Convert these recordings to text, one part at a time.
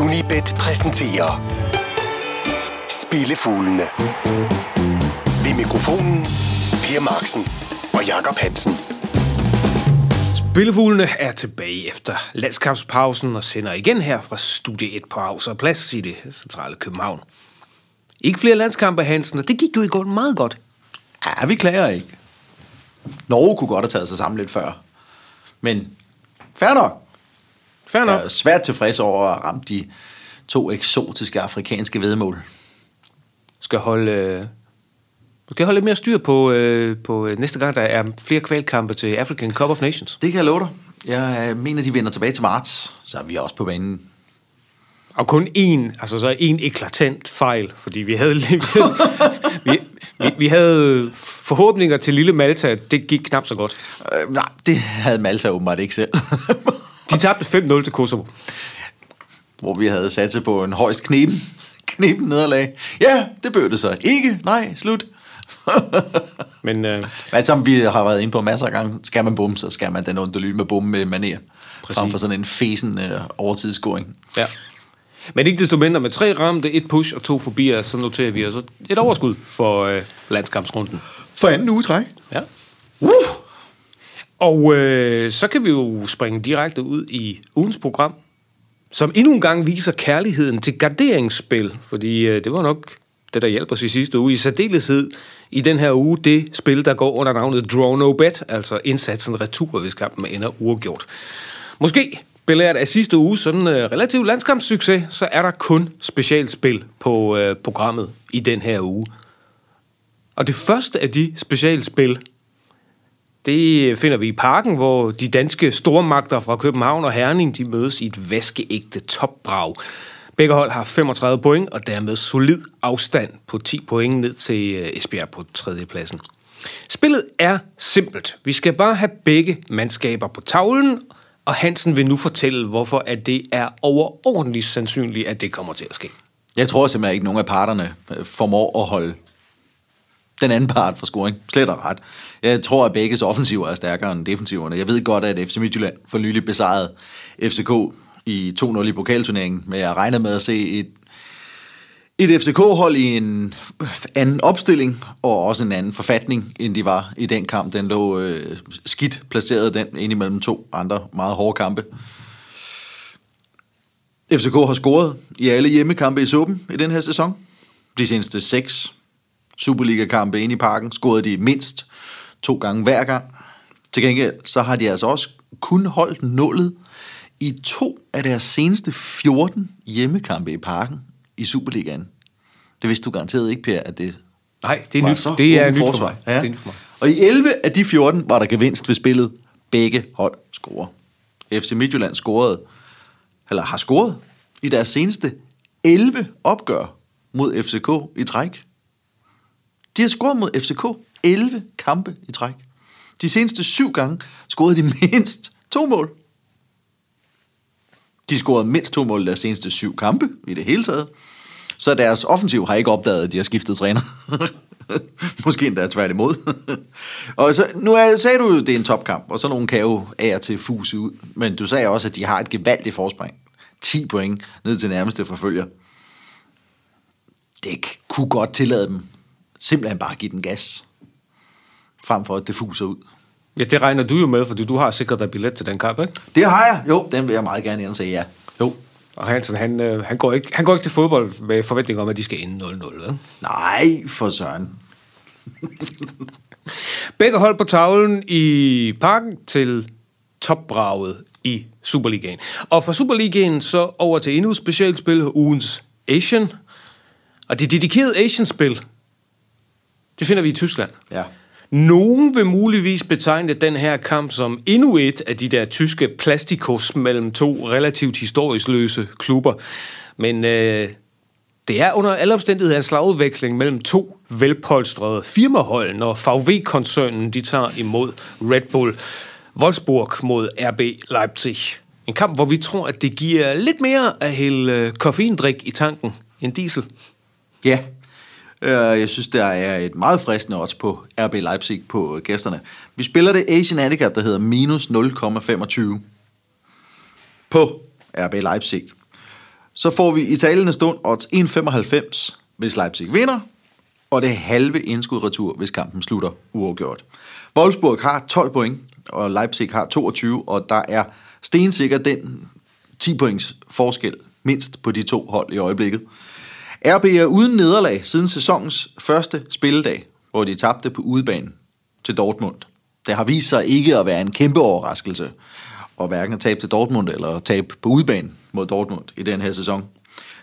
Unibet præsenterer Spillefuglene. Ved mikrofonen Per Marksen og Jakob Hansen. Spillefuglene er tilbage efter landskampspausen og sender igen her fra Studie 1 på Havs og Plads i det centrale København. Ikke flere landskampe, Hansen, og det gik jo i går meget godt. Ja, vi klager ikke. Norge kunne godt have taget sig sammen lidt før. Men fair nok. Fair nok. Jeg er svært tilfreds over at ramme de to eksotiske afrikanske vedmål. Skal holde, øh, du skal holde lidt mere styr på, øh, på øh, næste gang, der er flere kvalkampe til African Cup of Nations. Det kan jeg love dig. Jeg mener, de vender tilbage til marts, så er vi også på banen. Og kun én, altså så en eklatant fejl, fordi vi havde, vi havde, vi, vi, vi havde forhåbninger til lille Malta, det gik knap så godt. Øh, nej, det havde Malta åbenbart ikke selv. De tabte 5-0 til Kosovo. Hvor vi havde sat sig på en højst knepen, knepen nederlag. Ja, det bød det så ikke. Nej, slut. Men øh, Men som vi har været inde på masser af gange, skal man bumme, så skal man den onde lyd med bumme med maner. Præcis. Frem for sådan en fesen øh, overtidsscoring. ja. Men ikke desto mindre med tre ramte, et push og to forbi, så noterer vi altså et overskud for øh, landskampsrunden. For anden uge træk. Ja. Uh! Og øh, så kan vi jo springe direkte ud i ugens program, som endnu en gang viser kærligheden til garderingsspil, fordi øh, det var nok det, der hjalp os i sidste uge. I særdeleshed i den her uge, det spil, der går under navnet Draw No Bet, altså indsatsen retur, hvis kampen ender uafgjort. Måske belært af sidste uge sådan øh, relativ landskampssucces, så er der kun specialspil på øh, programmet i den her uge. Og det første af de specialspil, det finder vi i parken, hvor de danske stormagter fra København og Herning, de mødes i et vaskeægte topbrag. Begge hold har 35 point, og dermed solid afstand på 10 point ned til øh, Esbjerg på tredjepladsen. Spillet er simpelt. Vi skal bare have begge mandskaber på tavlen, og Hansen vil nu fortælle, hvorfor at det er overordentligt sandsynligt, at det kommer til at ske. Jeg tror simpelthen ikke, at nogen af parterne formår at holde den anden part for scoring. Slet og ret. Jeg tror, at begges offensiver er stærkere end defensiverne. Jeg ved godt, at FC Midtjylland for nylig besejrede FCK i 2-0 i pokalturneringen, men jeg regner med at se et, et FCK-hold i en anden opstilling, og også en anden forfatning, end de var i den kamp. Den lå øh, skidt placeret den ind imellem to andre meget hårde kampe. FCK har scoret i alle hjemmekampe i suppen i den her sæson. De seneste seks Superliga-kampe ind i parken scorede de mindst to gange hver gang. Til gengæld så har de altså også kun holdt nullet i to af deres seneste 14 hjemmekampe i parken i Superligaen. Det vidste du garanteret ikke, Per, at det Nej, det er nyt, det er nyt for mig. Ja. Det er nyt for mig. Og i 11 af de 14 var der gevinst ved spillet. Begge hold scorer. FC Midtjylland scorede, eller har scoret i deres seneste 11 opgør mod FCK i træk. De har scoret mod FCK 11 kampe i træk. De seneste syv gange scorede de mindst to mål. De scorede mindst to mål i deres seneste syv kampe i det hele taget. Så deres offensiv har ikke opdaget, at de har skiftet træner. Måske endda tværtimod. og så, nu er, sagde du jo, at det er en topkamp, og så nogen kan jo af og til fuse ud. Men du sagde også, at de har et gevaldigt forspring. 10 point ned til nærmeste forfølger. Det kunne godt tillade dem simpelthen bare give den gas, frem for at det fuser ud. Ja, det regner du jo med, fordi du har sikret dig billet til den kamp, ikke? Det har jeg. Jo, den vil jeg meget gerne ind sige ja. Jo. Og Hansen, han, øh, han, går ikke, han går ikke til fodbold med forventning om, at de skal ende 0-0. vel? Nej, for søren. Begge hold på tavlen i parken til topbraget i Superligaen. Og fra Superligaen så over til endnu specielt spil, ugens Asian. Og det dedikerede Asian-spil, det finder vi i Tyskland. Ja. Nogen vil muligvis betegne den her kamp som endnu et af de der tyske plastikos mellem to relativt historisk løse klubber. Men øh, det er under alle omstændigheder en slagudveksling mellem to velpolstrede firmahold, når VW-koncernen de tager imod Red Bull Wolfsburg mod RB Leipzig. En kamp, hvor vi tror, at det giver lidt mere at hælde øh, koffeindrik i tanken end diesel. Ja. Øh, Jeg synes, der er et meget fristende odds på RB Leipzig på øh, gæsterne. Vi spiller det Asian Handicap, der hedder minus 0,25 på RB Leipzig. Så får vi i talende stund odds 1,95, hvis Leipzig vinder, og det halve indskud retur, hvis kampen slutter uafgjort. Wolfsburg har 12 point, og Leipzig har 22, og der er stensikker den 10 points forskel mindst på de to hold i øjeblikket. RB er uden nederlag siden sæsonens første spilledag, hvor de tabte på udebane til Dortmund. Det har vist sig ikke at være en kæmpe overraskelse, og hverken at tabe til Dortmund eller at tabe på udebane mod Dortmund i den her sæson.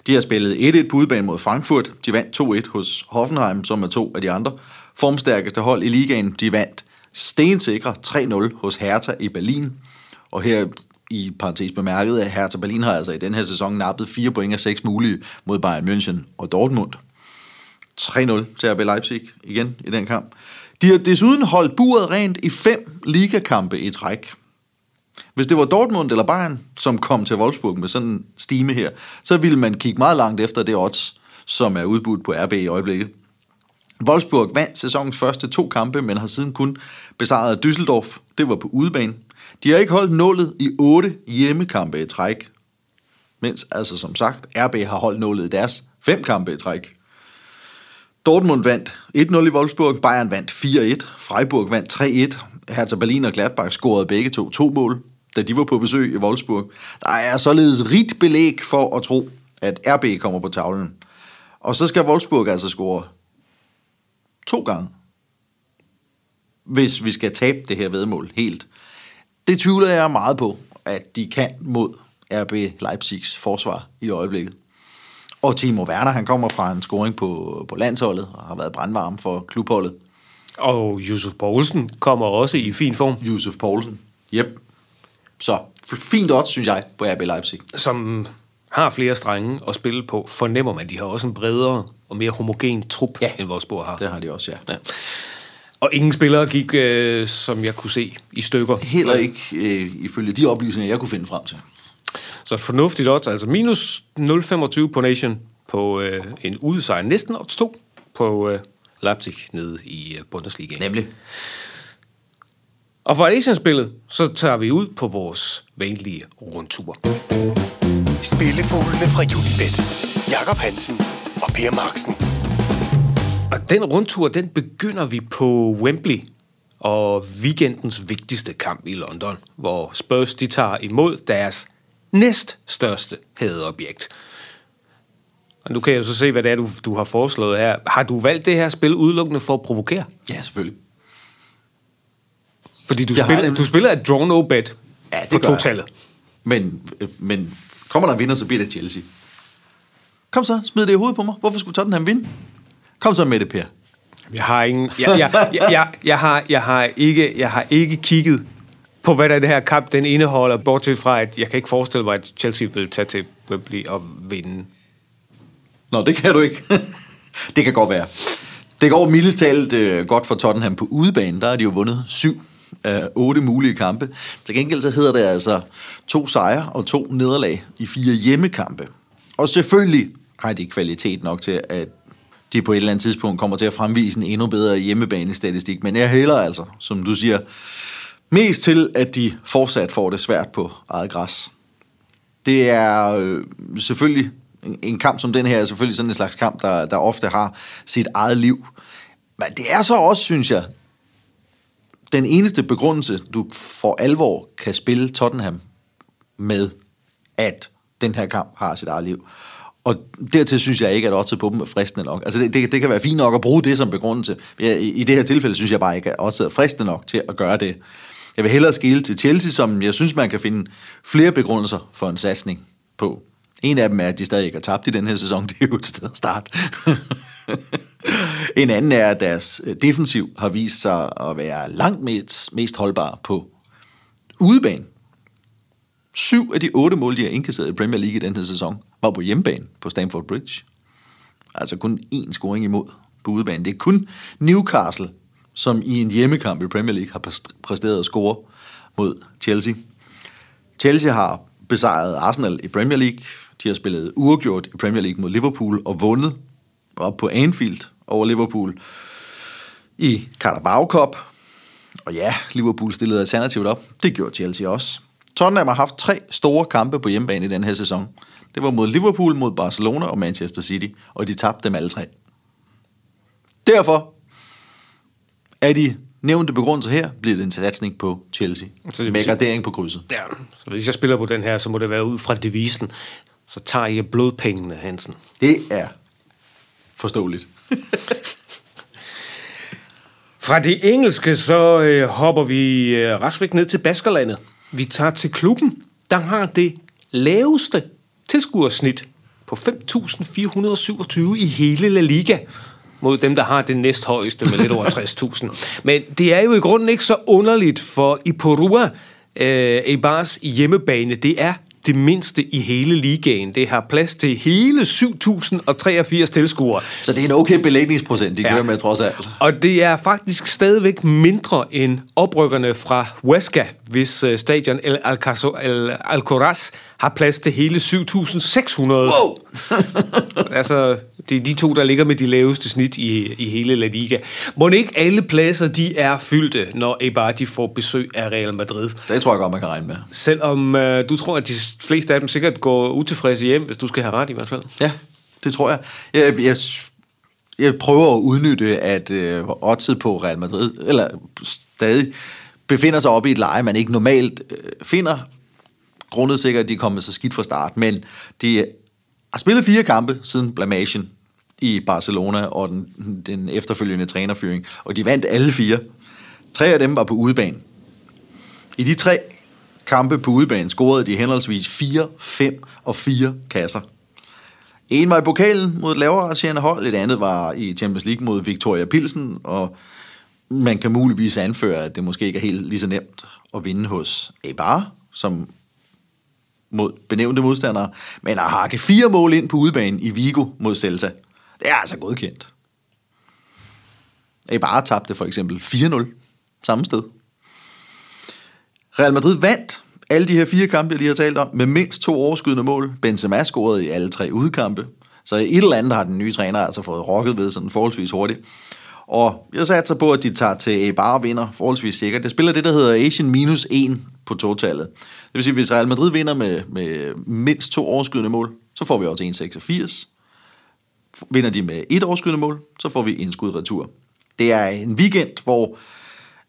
De har spillet 1-1 på udebane mod Frankfurt. De vandt 2-1 hos Hoffenheim, som er to af de andre formstærkeste hold i ligaen. De vandt stensikre 3-0 hos Hertha i Berlin. Og her i parentes bemærket, at Hertha Berlin har altså i den her sæson nappet 4 point af 6 mulige mod Bayern München og Dortmund. 3-0 til RB Leipzig igen i den kamp. De har desuden holdt buret rent i fem ligakampe i træk. Hvis det var Dortmund eller Bayern, som kom til Wolfsburg med sådan en stime her, så ville man kigge meget langt efter det odds, som er udbudt på RB i øjeblikket. Wolfsburg vandt sæsonens første to kampe, men har siden kun besejret Düsseldorf. Det var på udebane. De har ikke holdt nullet i otte hjemmekampe i træk. Mens altså som sagt, RB har holdt nullet i deres fem kampe i træk. Dortmund vandt 1-0 i Wolfsburg, Bayern vandt 4-1, Freiburg vandt 3-1, Hertha Berlin og Gladbach scorede begge to to mål, da de var på besøg i Wolfsburg. Der er således rigt belæg for at tro, at RB kommer på tavlen. Og så skal Wolfsburg altså score to gange, hvis vi skal tabe det her vedmål helt. Det tvivler jeg meget på, at de kan mod RB Leipzigs forsvar i øjeblikket. Og Timo Werner, han kommer fra en scoring på, på landsholdet og har været brandvarm for klubholdet. Og Josef Poulsen kommer også i fin form. Josef Poulsen. Yep. Så fint odds, synes jeg, på RB Leipzig. Som har flere strenge at spille på, fornemmer man, at de har også en bredere og mere homogen trup, ja. end vores spor har. Det har de også, ja. ja. Og ingen spillere gik, øh, som jeg kunne se, i stykker. Heller ikke øh, ifølge de oplysninger, jeg kunne finde frem til. Så et fornuftigt odds, altså minus 0,25 på Nation på øh, en udsejr. Næsten odds 2 på øh, Leipzig nede i øh, Bundesliga. Nemlig. Og for Asian-spillet, så tager vi ud på vores vanlige rundtur. Spillefuglene fra Unibet. Jakob Hansen og Per Marksen. Og den rundtur, den begynder vi på Wembley og weekendens vigtigste kamp i London, hvor Spurs de tager imod deres næststørste hadeobjekt. Og nu kan jeg så se, hvad det er, du, du har foreslået her. Har du valgt det her spil udelukkende for at provokere? Ja, selvfølgelig. Fordi du, spiller, du spiller et draw no bet ja, det på totallet. Men, men kommer der en vinder, så bliver det Chelsea. Kom så, smid det i hovedet på mig. Hvorfor skulle Tottenham vinde? Kom så med det, Per. Jeg har ingen... Jeg, jeg, jeg, jeg, jeg, har, jeg, har ikke, jeg har ikke kigget på, hvad der det her kamp den indeholder, bortset fra, at jeg kan ikke forestille mig, at Chelsea vil tage til Wembley og vinde. Nå, det kan du ikke. det kan godt være. Det går mildest talt øh, godt for Tottenham på udebane. Der har de jo vundet syv af otte mulige kampe. Til gengæld så hedder det altså to sejre og to nederlag i fire hjemmekampe. Og selvfølgelig har de kvalitet nok til, at de på et eller andet tidspunkt kommer til at fremvise en endnu bedre hjemmebanestatistik. Men jeg hælder altså, som du siger, mest til, at de fortsat får det svært på eget græs. Det er øh, selvfølgelig en kamp som den her er selvfølgelig sådan en slags kamp, der, der ofte har sit eget liv. Men det er så også, synes jeg, den eneste begrundelse, du for alvor kan spille Tottenham med, at den her kamp har sit eget liv. Og dertil synes jeg ikke, at oddset på dem er fristende nok. Altså det, det, det kan være fint nok at bruge det som begrundelse. I, I det her tilfælde synes jeg bare ikke, at oddset er fristende nok til at gøre det. Jeg vil hellere skille til Chelsea, som jeg synes, man kan finde flere begrundelser for en satsning på. En af dem er, at de stadig ikke har tabt i den her sæson. Det er jo til at start. en anden er, at deres defensiv har vist sig at være langt mest, mest holdbar på udebane. Syv af de otte mål, de har indkasseret i Premier League i den her sæson, var på hjemmebane på Stamford Bridge. Altså kun én scoring imod på udebane. Det er kun Newcastle, som i en hjemmekamp i Premier League har præsteret at score mod Chelsea. Chelsea har besejret Arsenal i Premier League. De har spillet uafgjort i Premier League mod Liverpool og vundet op på Anfield over Liverpool i Carabao Cup. Og ja, Liverpool stillede alternativt op. Det gjorde Chelsea også. Tottenham har haft tre store kampe på hjemmebane i den her sæson. Det var mod Liverpool, mod Barcelona og Manchester City, og de tabte dem alle tre. Derfor er de nævnte begrundelser her, bliver det en satsning på Chelsea. Så det med gradering på krydset. Ja, så hvis jeg spiller på den her, så må det være ud fra devisen. Så tager jeg blodpengene, Hansen. Det er forståeligt. Fra det engelske, så øh, hopper vi øh, rask væk ned til Baskerlandet. Vi tager til klubben, der har det laveste tilskuersnit på 5.427 i hele La Liga mod dem, der har det næsthøjeste med lidt over 60.000. Men det er jo i grunden ikke så underligt, for i Porua, øh, Eibars hjemmebane, det er det mindste i hele ligaen. Det har plads til hele 7.083 tilskuere. Så det er en okay belægningsprocent, de Ja. kører med trods alt. Og det er faktisk stadigvæk mindre end oprykkerne fra Huesca, hvis øh, stadion El, Alcazo, El Alcoraz har plads til hele 7.600. Wow! altså, det er de to, der ligger med de laveste snit i, i hele La Liga. Må ikke alle pladser, de er fyldte, når Eibar de får besøg af Real Madrid? Det tror jeg godt, man kan regne med. Selvom øh, du tror, at de fleste af dem sikkert går utilfredse hjem, hvis du skal have ret i hvert fald. Ja, det tror jeg. Jeg, jeg, jeg prøver at udnytte, at øh, oddset på Real Madrid, eller stadig befinder sig oppe i et leje, man ikke normalt øh, finder, grundet sikkert, at de er kommet så skidt fra start, men de har spillet fire kampe siden blamagen i Barcelona og den, den efterfølgende trænerfyring, og de vandt alle fire. Tre af dem var på udebane. I de tre kampe på udebane scorede de henholdsvis 4, 5 og 4 kasser. En var i pokalen mod et lavere arrangerende hold, et andet var i Champions League mod Victoria Pilsen, og man kan muligvis anføre, at det måske ikke er helt lige så nemt at vinde hos Eibar, som mod benævnte modstandere, men at hakke fire mål ind på udebanen i Vigo mod Celta, det er altså godkendt. Eibar tabte for eksempel 4-0 samme sted. Real Madrid vandt alle de her fire kampe, jeg lige har talt om, med mindst to overskydende mål. Benzema scorede i alle tre udkampe. Så et eller andet har den nye træner altså fået rokket ved sådan forholdsvis hurtigt. Og jeg satser på, at de tager til Eibar og vinder forholdsvis sikkert. Det spiller det, der hedder Asian minus 1 på totallet. Det vil sige, hvis Real Madrid vinder med, med mindst to overskydende mål, så får vi også 1,86. Vinder de med et overskydende mål, så får vi indskud retur. Det er en weekend, hvor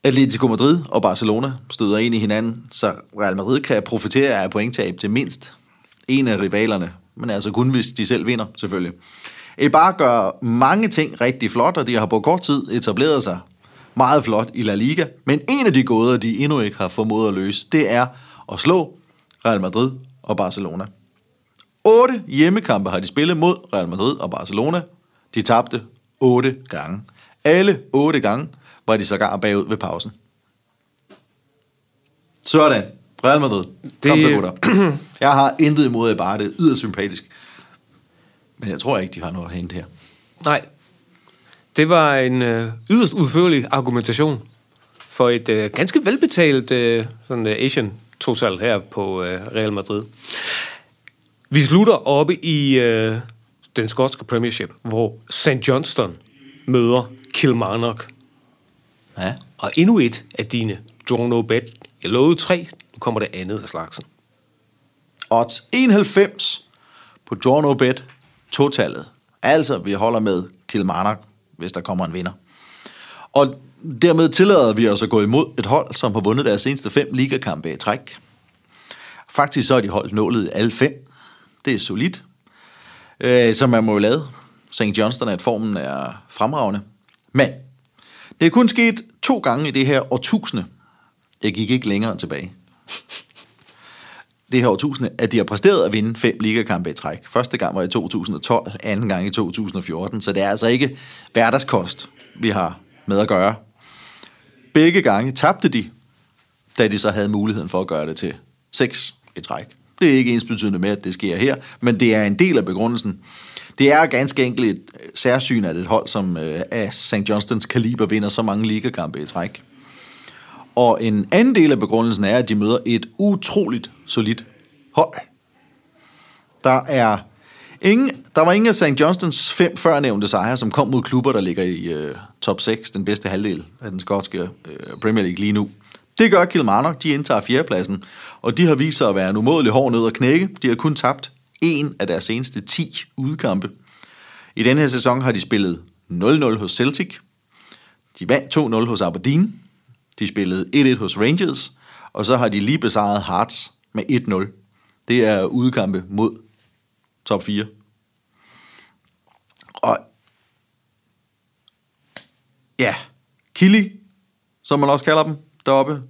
Atletico Madrid og Barcelona støder ind i hinanden, så Real Madrid kan profitere af pointtab til mindst en af rivalerne, men altså kun hvis de selv vinder, selvfølgelig. Eibar gør mange ting rigtig flot, og de har på kort tid etableret sig meget flot i La Liga, men en af de gåder, de endnu ikke har formået at løse, det er at slå Real Madrid og Barcelona. Otte hjemmekampe har de spillet mod Real Madrid og Barcelona. De tabte otte gange. Alle otte gange var de sågar bagud ved pausen. Sådan. Real Madrid. Kom Det- så, gutter. Jeg har intet imod bare det er yderst sympatisk. Men jeg tror ikke, de har noget at hente her. Nej. Det var en øh, yderst udførlig argumentation for et øh, ganske velbetalt øh, sådan, øh, Asian total her på øh, Real Madrid. Vi slutter oppe i øh, den skotske Premiership, hvor St. Johnston møder Kilmarnock. Ja. Og endnu et af dine draw no bet. Jeg lovede tre, nu kommer det andet af slagsen. Odds 91 på draw no bet totallet. Altså, vi holder med Kilmarnock, hvis der kommer en vinder. Og dermed tillader vi os at gå imod et hold, som har vundet deres seneste fem ligakampe i træk. Faktisk så har de holdt nålet alle fem. Det er solidt. Øh, som man må jo lade. St. Johnston, at formen er fremragende. Men det er kun sket to gange i det her årtusinde. Jeg gik ikke længere tilbage det her årtusinde, at de har præsteret at vinde fem ligakampe i træk. Første gang var i 2012, anden gang i 2014, så det er altså ikke hverdagskost, vi har med at gøre. Begge gange tabte de, da de så havde muligheden for at gøre det til seks i træk. Det er ikke ens betydende med, at det sker her, men det er en del af begrundelsen. Det er ganske enkelt et særsyn, at et hold som øh, af St. Johnstons kaliber vinder så mange ligakampe i træk. Og en anden del af begrundelsen er, at de møder et utroligt solidt hold. Der er ingen, der var ingen af St. Johnstons fem førnævnte sejre, som kom mod klubber, der ligger i øh, top 6, den bedste halvdel af den skotske øh, Premier League lige nu. Det gør Kilmarnock, de indtager fjerdepladsen, og de har vist sig at være en umådelig hård nød at knække. De har kun tabt en af deres seneste 10 udkampe. I denne her sæson har de spillet 0-0 hos Celtic, de vandt 2-0 hos Aberdeen, de spillede 1-1 hos Rangers, og så har de lige besejret Hearts med 1-0. Det er udkampe mod top 4. Og ja, Kili, som man også kalder dem deroppe.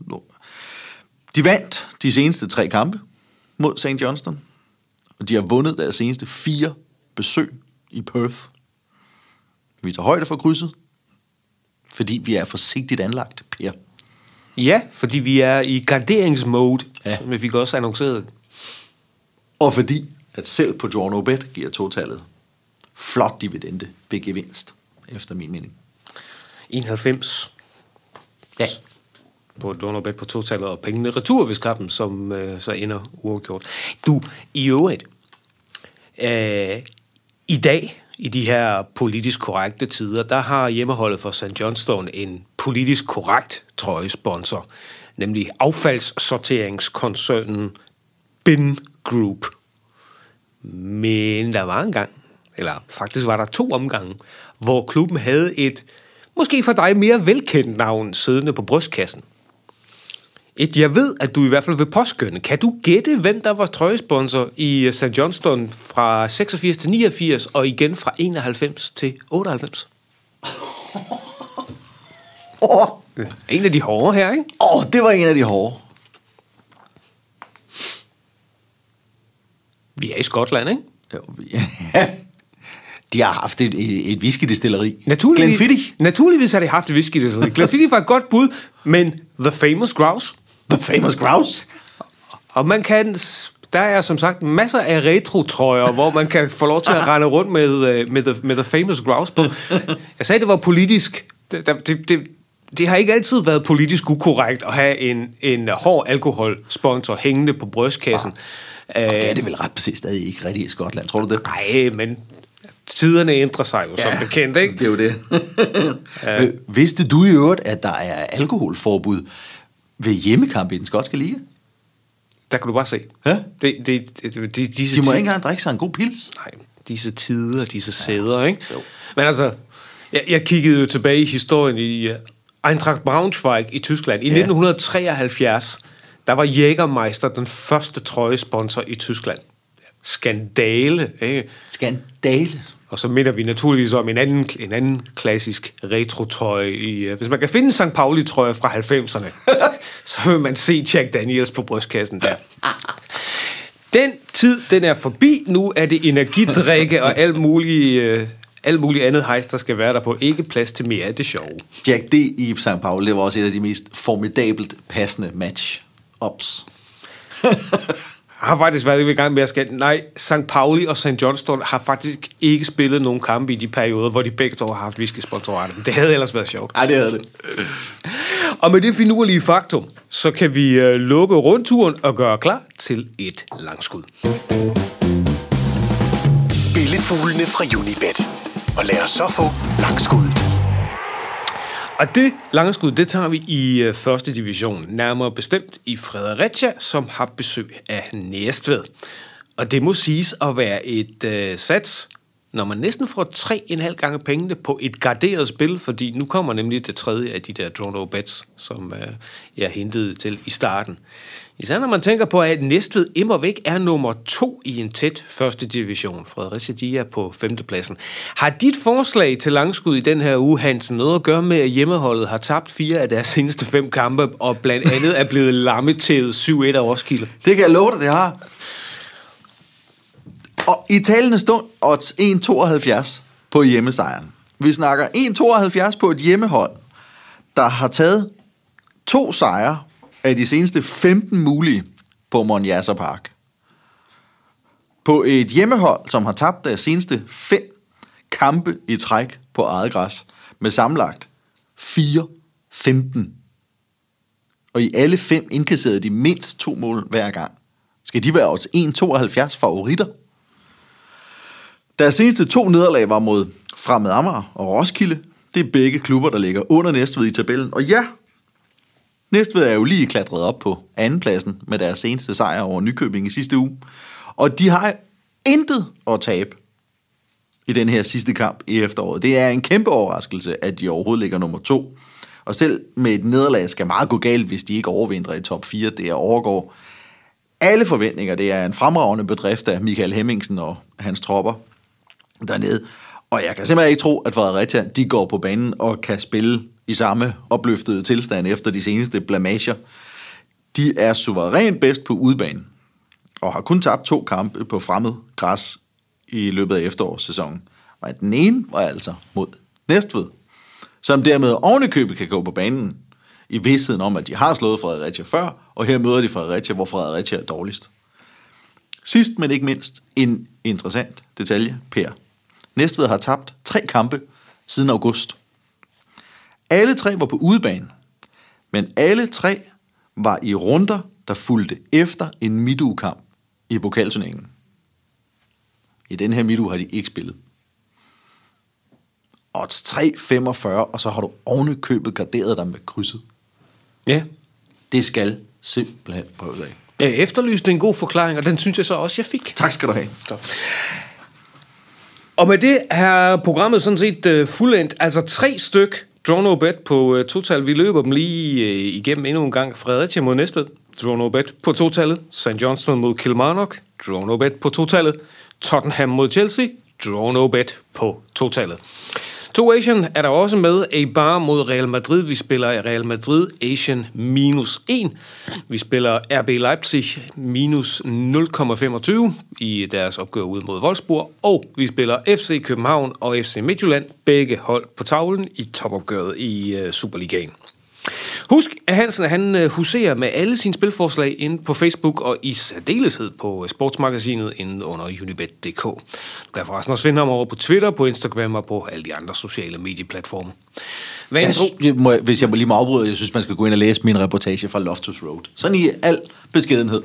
De vandt de seneste tre kampe mod St. Johnston, og de har vundet deres seneste fire besøg i Perth. Vi tager højde for krydset, fordi vi er forsigtigt anlagt, Per. Ja, fordi vi er i garderingsmode, Ja. som vi fik også annonceret. Og fordi, at selv på Draw No Bet giver totallet flot dividende ved gevinst, efter min mening. 91 Ja. på Donorbet på totallet, og pengene retur ved kampen, som øh, så ender uafgjort. Du, i øvrigt, øh, i dag, i de her politisk korrekte tider, der har hjemmeholdet for St. Johnston en politisk korrekt trøjesponsor, nemlig affaldssorteringskoncernen Bin Group. Men der var en gang, eller faktisk var der to omgange, hvor klubben havde et, måske for dig mere velkendt navn, siddende på brystkassen. Et, jeg ved, at du i hvert fald vil påskynde. Kan du gætte, hvem der var trøjesponsor i øh, St. Johnston fra 86 til 89, og igen fra 91 til 98? Åh, En af de hårde her, ikke? oh, det var en af de hårde. Vi er i Skotland, ikke? Jo, vi- De har haft et, et, et whiskydestilleri. Naturligvis, Glenfiddich. naturligvis har de haft et whisky, det Glenfiddich var et godt bud, men The Famous Grouse. The famous grouse. Og man kan, der er som sagt masser af retro-trøjer, hvor man kan få lov til at rende rundt med, øh, med, the, med the Famous Grouse på. Jeg sagde, det var politisk. Det, det, det, det, har ikke altid været politisk ukorrekt at have en, en hård alkoholsponsor hængende på brystkassen. Og det er det vel ret præcis stadig ikke rigtigt i Skotland, tror du det? Nej, men tiderne ændrer sig jo som bekendt, ikke? Det er jo det. ja. Vidste du i øvrigt, at der er alkoholforbud ved hjemmekamp i den skotske liga? Der kan du bare se. Ja. Det, det, det, det, det, disse De må ti- ikke engang drikke sig en god pils. Nej, disse tider, disse sæder, ikke? Men altså, jeg, jeg kiggede jo tilbage i historien i Eintracht Braunschweig i Tyskland. I 1973, der var Jägermeister den første trøjesponsor i Tyskland. Skandale, ikke? Skandale. Og så minder vi naturligvis om en anden, en anden klassisk retro-trøje. I, uh, hvis man kan finde en St. Pauli-trøje fra 90'erne, så vil man se Jack Daniels på brystkassen der. Den tid, den er forbi. Nu er det energidrikke og alt muligt, øh, alt muligt andet hejs, der skal være der på. Ikke plads til mere af det sjove. Jack D. i St. Paul, det var også et af de mest formidabelt passende match-ups. Jeg har faktisk været i gang med at skal... Nej, St. Pauli og St. Johnston har faktisk ikke spillet nogen kampe i de perioder, hvor de begge to har haft whisky-sponsorater. Det havde ellers været sjovt. Ej, det havde det. Og med det finurlige faktum, så kan vi øh, lukke rundturen og gøre klar til et langskud. Spillefuglene fra Unibet. Og lad os så få langskud. Og det langskud, det tager vi i øh, første division, nærmere bestemt i Fredericia, som har besøg af Næstved. Og det må siges at være et øh, sats, når man næsten får tre en halv gange pengene på et garderet spil, fordi nu kommer nemlig det tredje af de der drone bets, som øh, jeg hentede til i starten. Især når man tænker på, at Næstved immer væk er nummer to i en tæt første division. Fredericia, de er på femtepladsen. Har dit forslag til langskud i den her uge, Hansen, noget at gøre med, at hjemmeholdet har tabt fire af deres seneste fem kampe, og blandt andet er blevet lammetævet 7-1 af Roskilde? Det kan jeg love dig, det har. Og i talende stund, odds 1,72 på hjemmesejren. Vi snakker 1,72 på et hjemmehold, der har taget to sejre af de seneste 15 mulige på Monjasser Park. På et hjemmehold, som har tabt deres seneste fem kampe i træk på eget græs, med samlet 4-15. Og i alle fem indkasserede de mindst to mål hver gang. Skal de være odds 1,72 favoritter? Deres seneste to nederlag var mod Fremad Amager og Roskilde. Det er begge klubber, der ligger under Næstved i tabellen. Og ja, Næstved er jo lige klatret op på andenpladsen med deres seneste sejr over Nykøbing i sidste uge. Og de har intet at tabe i den her sidste kamp i efteråret. Det er en kæmpe overraskelse, at de overhovedet ligger nummer to. Og selv med et nederlag skal meget gå galt, hvis de ikke overvinder i top 4. Det er overgår alle forventninger. Det er en fremragende bedrift af Michael Hemmingsen og hans tropper dernede. Og jeg kan simpelthen ikke tro, at Fredericia de går på banen og kan spille i samme opløftede tilstand efter de seneste blamager. De er suverænt bedst på udbanen og har kun tabt to kampe på fremmed græs i løbet af efterårssæsonen. Og den ene var altså mod Næstved, som dermed ovenikøbet kan gå på banen i vidstheden om, at de har slået Fredericia før, og her møder de Fredericia, hvor Fredericia er dårligst. Sidst, men ikke mindst, en interessant detalje, Per. Næstved har tabt tre kampe siden august. Alle tre var på udebane, men alle tre var i runder, der fulgte efter en midtugekamp i pokalturneringen. I den her midtuge har de ikke spillet. Odds 3,45, og så har du ovenikøbet garderet dig med krydset. Ja. Det skal simpelthen prøves af. Jeg efterlyste en god forklaring, og den synes jeg så også, jeg fik. Tak skal du have. Og med det er programmet sådan set uh, fuldendt. Altså tre styk draw no bet på øh, uh, total. Vi løber dem lige uh, igennem endnu en gang. Fredericia mod Næstved. Draw no bet på totallet. St. Johnston mod Kilmarnock. Draw no bet på totallet. Tottenham mod Chelsea. Draw no bet på totallet. To Asian er der også med. A bar mod Real Madrid. Vi spiller Real Madrid Asian minus 1. Vi spiller RB Leipzig minus 0,25 i deres opgør ud mod Wolfsburg. Og vi spiller FC København og FC Midtjylland. Begge hold på tavlen i topopgøret i øh, Superligaen. Husk, at Hansen han øh, huserer med alle sine spilforslag inde på Facebook og i særdeleshed på sportsmagasinet inde under unibet.dk. Du kan forresten også finde ham over på Twitter, på Instagram og på alle de andre sociale medieplatforme. Hvad Jeg, jeg må, hvis jeg må lige må afbryde, jeg synes, man skal gå ind og læse min reportage fra Loftus Road. Sådan i al beskedenhed.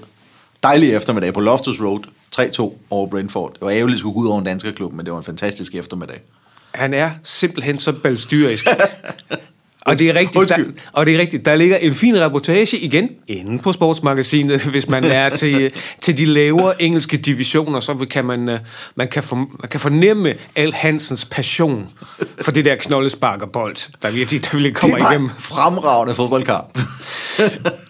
Dejlig eftermiddag på Loftus Road. 3-2 over Brentford. Det var ærgerligt, at skulle gå ud over en dansker klub, men det var en fantastisk eftermiddag. Han er simpelthen så balstyrisk. Og det er rigtigt, der, og det er rigtigt. Der ligger en fin reportage igen inde på sportsmagasinet, hvis man er til, til de lavere engelske divisioner, så kan man, øh, man, kan for, man kan fornemme Al Hansens passion for det der knoldesparkerbold, der virkelig, der virkelig kommer det igennem. en fremragende fodboldkamp.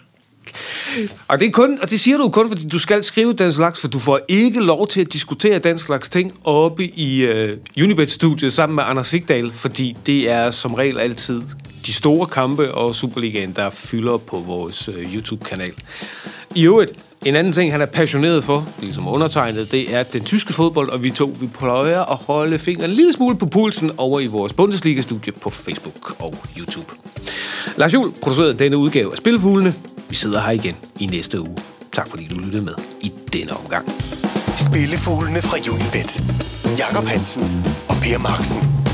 Og det, er kun, og det siger du kun, fordi du skal skrive den slags, for du får ikke lov til at diskutere den slags ting oppe i uh, Unibet-studiet sammen med Anders Sigdal, fordi det er som regel altid de store kampe og Superligaen, der fylder på vores øh, YouTube-kanal. I øvrigt, en anden ting, han er passioneret for, ligesom undertegnet, det er den tyske fodbold, og vi to, vi pløjer at holde fingeren en lille smule på pulsen over i vores Bundesliga-studie på Facebook og YouTube. Lars Juhl producerede denne udgave af Spilfuglene. Vi sidder her igen i næste uge. Tak fordi du lyttede med i denne omgang. Spillefuglene fra Unibet. Jakob Hansen og Per Marksen.